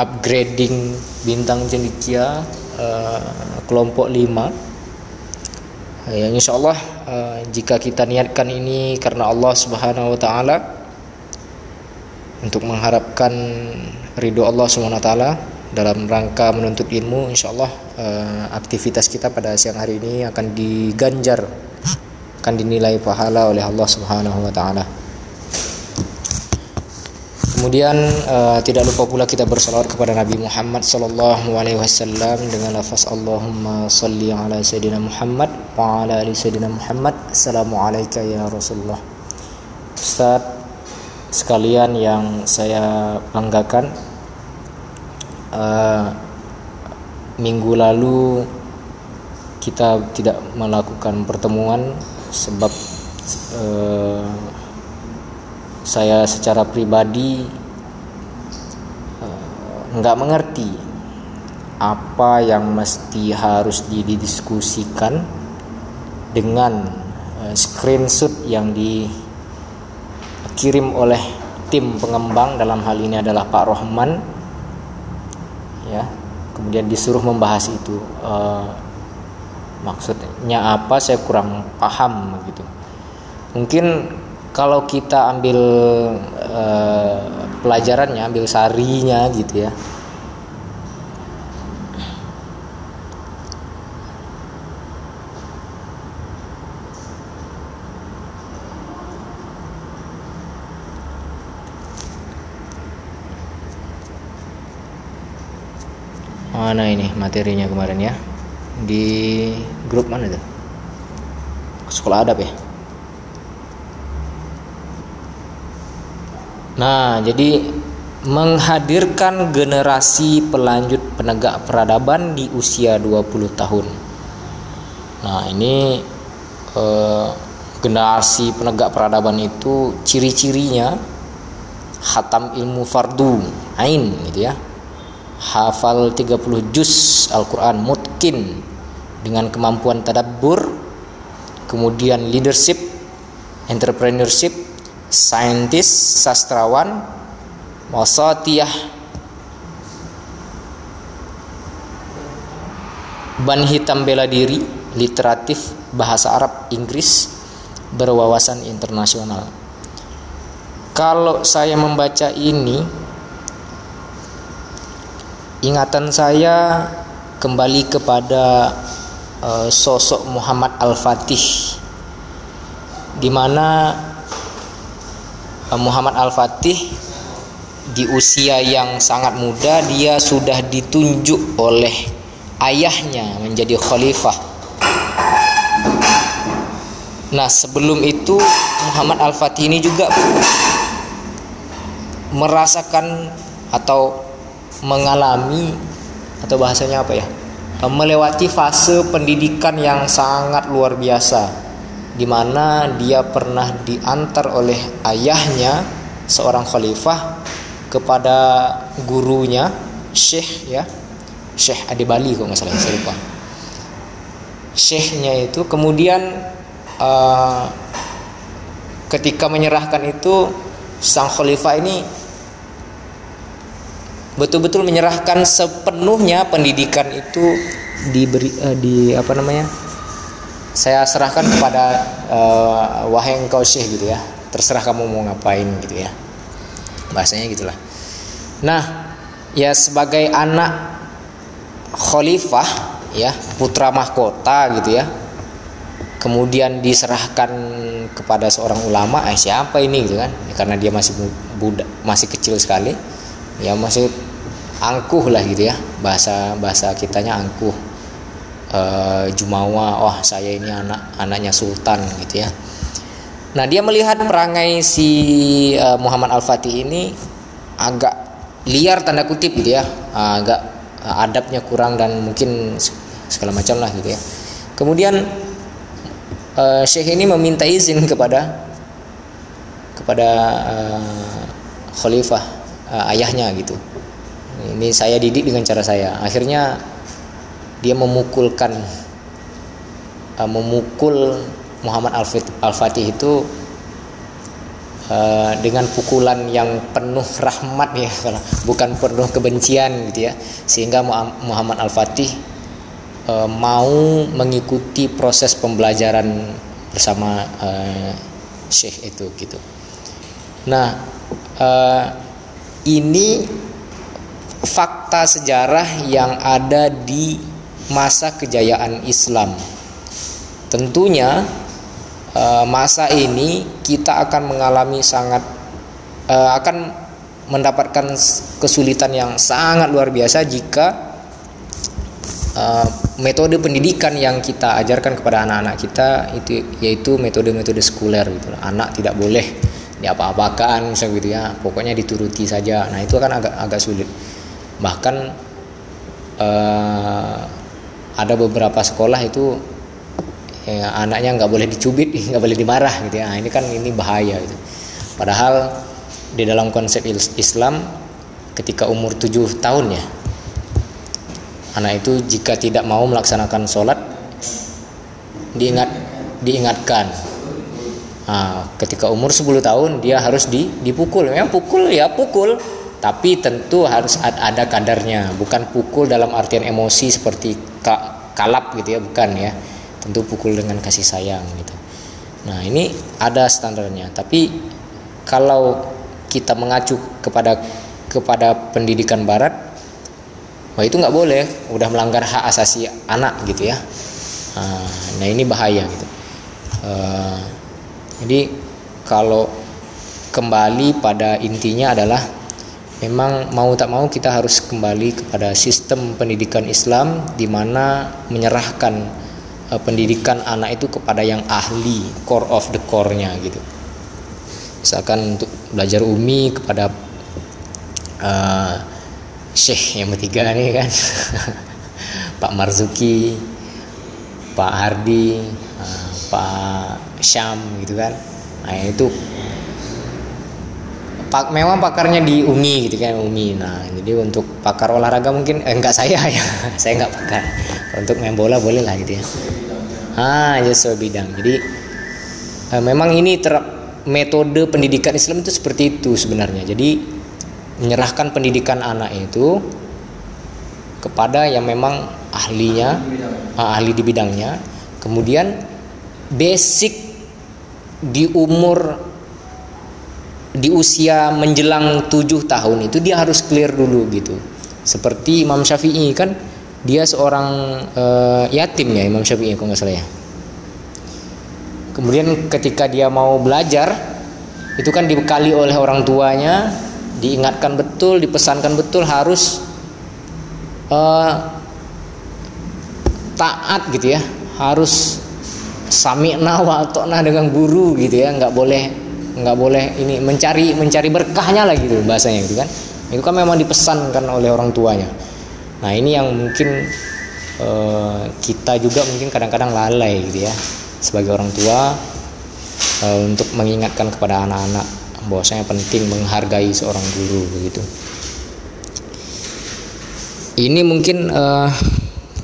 upgrading bintang cendikia uh, kelompok 5 Ya, insya Allah uh, jika kita niatkan ini karena Allah Subhanahu Wa Taala untuk mengharapkan ridho Allah Subhanahu Wa Taala dalam rangka menuntut ilmu, insya Allah uh, aktivitas kita pada siang hari ini akan diganjar, akan dinilai pahala oleh Allah Subhanahu Wa Taala. Kemudian uh, tidak lupa pula kita bersalawat kepada Nabi Muhammad sallallahu alaihi wasallam dengan lafaz Allahumma salli ala sayyidina Muhammad wa ala ali sayyidina Muhammad. Assalamualaikum ya Rasulullah. Ustaz sekalian yang saya banggakan uh, minggu lalu kita tidak melakukan pertemuan sebab uh, saya secara pribadi eh, nggak mengerti apa yang mesti harus didiskusikan dengan eh, screenshot yang dikirim oleh tim pengembang. Dalam hal ini adalah Pak Rohman ya kemudian disuruh membahas itu. Uh, maksudnya apa? Saya kurang paham gitu. Mungkin kalau kita ambil uh, pelajarannya, ambil sarinya gitu ya. Mana ini materinya kemarin ya? Di grup mana tuh? Sekolah adab ya? Nah, jadi menghadirkan generasi pelanjut penegak peradaban di usia 20 tahun. Nah, ini eh, generasi penegak peradaban itu ciri-cirinya hatam ilmu fardu ain gitu ya. Hafal 30 juz Al-Qur'an mutkin dengan kemampuan tadabbur, kemudian leadership, entrepreneurship, saintis, sastrawan, wasatiyah, ban hitam bela diri, literatif, bahasa Arab, Inggris, berwawasan internasional. Kalau saya membaca ini, ingatan saya kembali kepada uh, sosok Muhammad Al-Fatih di mana Muhammad Al-Fatih di usia yang sangat muda dia sudah ditunjuk oleh ayahnya menjadi khalifah. Nah, sebelum itu Muhammad Al-Fatih ini juga merasakan atau mengalami atau bahasanya apa ya? melewati fase pendidikan yang sangat luar biasa di mana dia pernah diantar oleh ayahnya seorang khalifah kepada gurunya Syekh ya. Syekh Adi Bali kalau nggak salah saya lupa. Syekhnya itu kemudian uh, ketika menyerahkan itu sang khalifah ini betul-betul menyerahkan sepenuhnya pendidikan itu diberi uh, di apa namanya saya serahkan kepada uh, wahai engkau syekh gitu ya. Terserah kamu mau ngapain gitu ya. Bahasanya gitulah. Nah ya sebagai anak khalifah ya putra mahkota gitu ya kemudian diserahkan kepada seorang ulama eh siapa ini gitu kan? Ya, karena dia masih budak masih kecil sekali. Ya masih angkuh lah gitu ya. Bahasa bahasa kitanya angkuh uh, Jumawa wah saya ini anak anaknya sultan gitu ya. Nah dia melihat perangai si uh, Muhammad Al Fatih ini agak liar tanda kutip gitu ya. Uh, agak adabnya kurang dan mungkin segala macam lah gitu ya. Kemudian uh, Syekh ini meminta izin kepada kepada uh, khalifah uh, ayahnya gitu. Ini saya didik dengan cara saya. Akhirnya dia memukulkan uh, memukul Muhammad Al-Fatih itu uh, dengan pukulan yang penuh rahmat ya bukan penuh kebencian gitu ya sehingga Muhammad Al-Fatih uh, mau mengikuti proses pembelajaran bersama uh, Syekh itu gitu. Nah, uh, ini fakta sejarah yang ada di masa kejayaan Islam. Tentunya uh, masa ini kita akan mengalami sangat uh, akan mendapatkan kesulitan yang sangat luar biasa jika uh, metode pendidikan yang kita ajarkan kepada anak-anak kita itu yaitu metode-metode sekuler gitu. Anak tidak boleh diapa-apakan misalnya gitu ya. Pokoknya dituruti saja. Nah, itu akan agak agak sulit. Bahkan ada beberapa sekolah itu ya, anaknya nggak boleh dicubit nggak boleh dimarah gitu ya. Nah, ini kan ini bahaya gitu. Padahal di dalam konsep Islam ketika umur tujuh tahun ya anak itu jika tidak mau melaksanakan sholat diingat diingatkan. Nah, ketika umur 10 tahun dia harus di, dipukul. Memang pukul ya pukul tapi tentu harus ada kadarnya bukan pukul dalam artian emosi seperti kalap gitu ya bukan ya. Tentu pukul dengan kasih sayang gitu. Nah ini ada standarnya. Tapi kalau kita mengacu kepada kepada pendidikan barat wah itu nggak boleh. Udah melanggar hak asasi anak gitu ya. Nah, nah ini bahaya gitu. Uh, jadi kalau kembali pada intinya adalah memang mau tak mau kita harus kembali kepada sistem pendidikan Islam di mana menyerahkan uh, pendidikan anak itu kepada yang ahli core of the core-nya gitu. Misalkan untuk belajar umi kepada uh, syekh yang ketiga nih kan. Pak Marzuki Pak Hardi uh, Pak Syam gitu kan. Nah itu pak memang pakarnya di UMI gitu kan UMI. Nah jadi untuk pakar olahraga mungkin eh, enggak saya ya. Saya enggak pakar. Untuk main bola boleh lah gitu ya. Ah ya so bidang. Jadi eh, memang ini ter metode pendidikan Islam itu seperti itu sebenarnya. Jadi menyerahkan pendidikan anak itu kepada yang memang ahlinya ah, ahli di bidangnya. Kemudian basic di umur di usia menjelang tujuh tahun itu dia harus clear dulu gitu. Seperti Imam Syafi'i kan dia seorang uh, yatim ya Imam Syafi'i kalau nggak salah ya. Kemudian ketika dia mau belajar itu kan dibekali oleh orang tuanya diingatkan betul dipesankan betul harus uh, taat gitu ya. Harus sami'na wa dengan guru gitu ya nggak boleh nggak boleh ini mencari mencari berkahnya lagi tuh bahasanya gitu kan. Itu kan memang dipesankan oleh orang tuanya. Nah ini yang mungkin uh, kita juga mungkin kadang-kadang lalai gitu ya sebagai orang tua uh, untuk mengingatkan kepada anak-anak bahwasanya penting menghargai seorang guru begitu. Ini mungkin uh,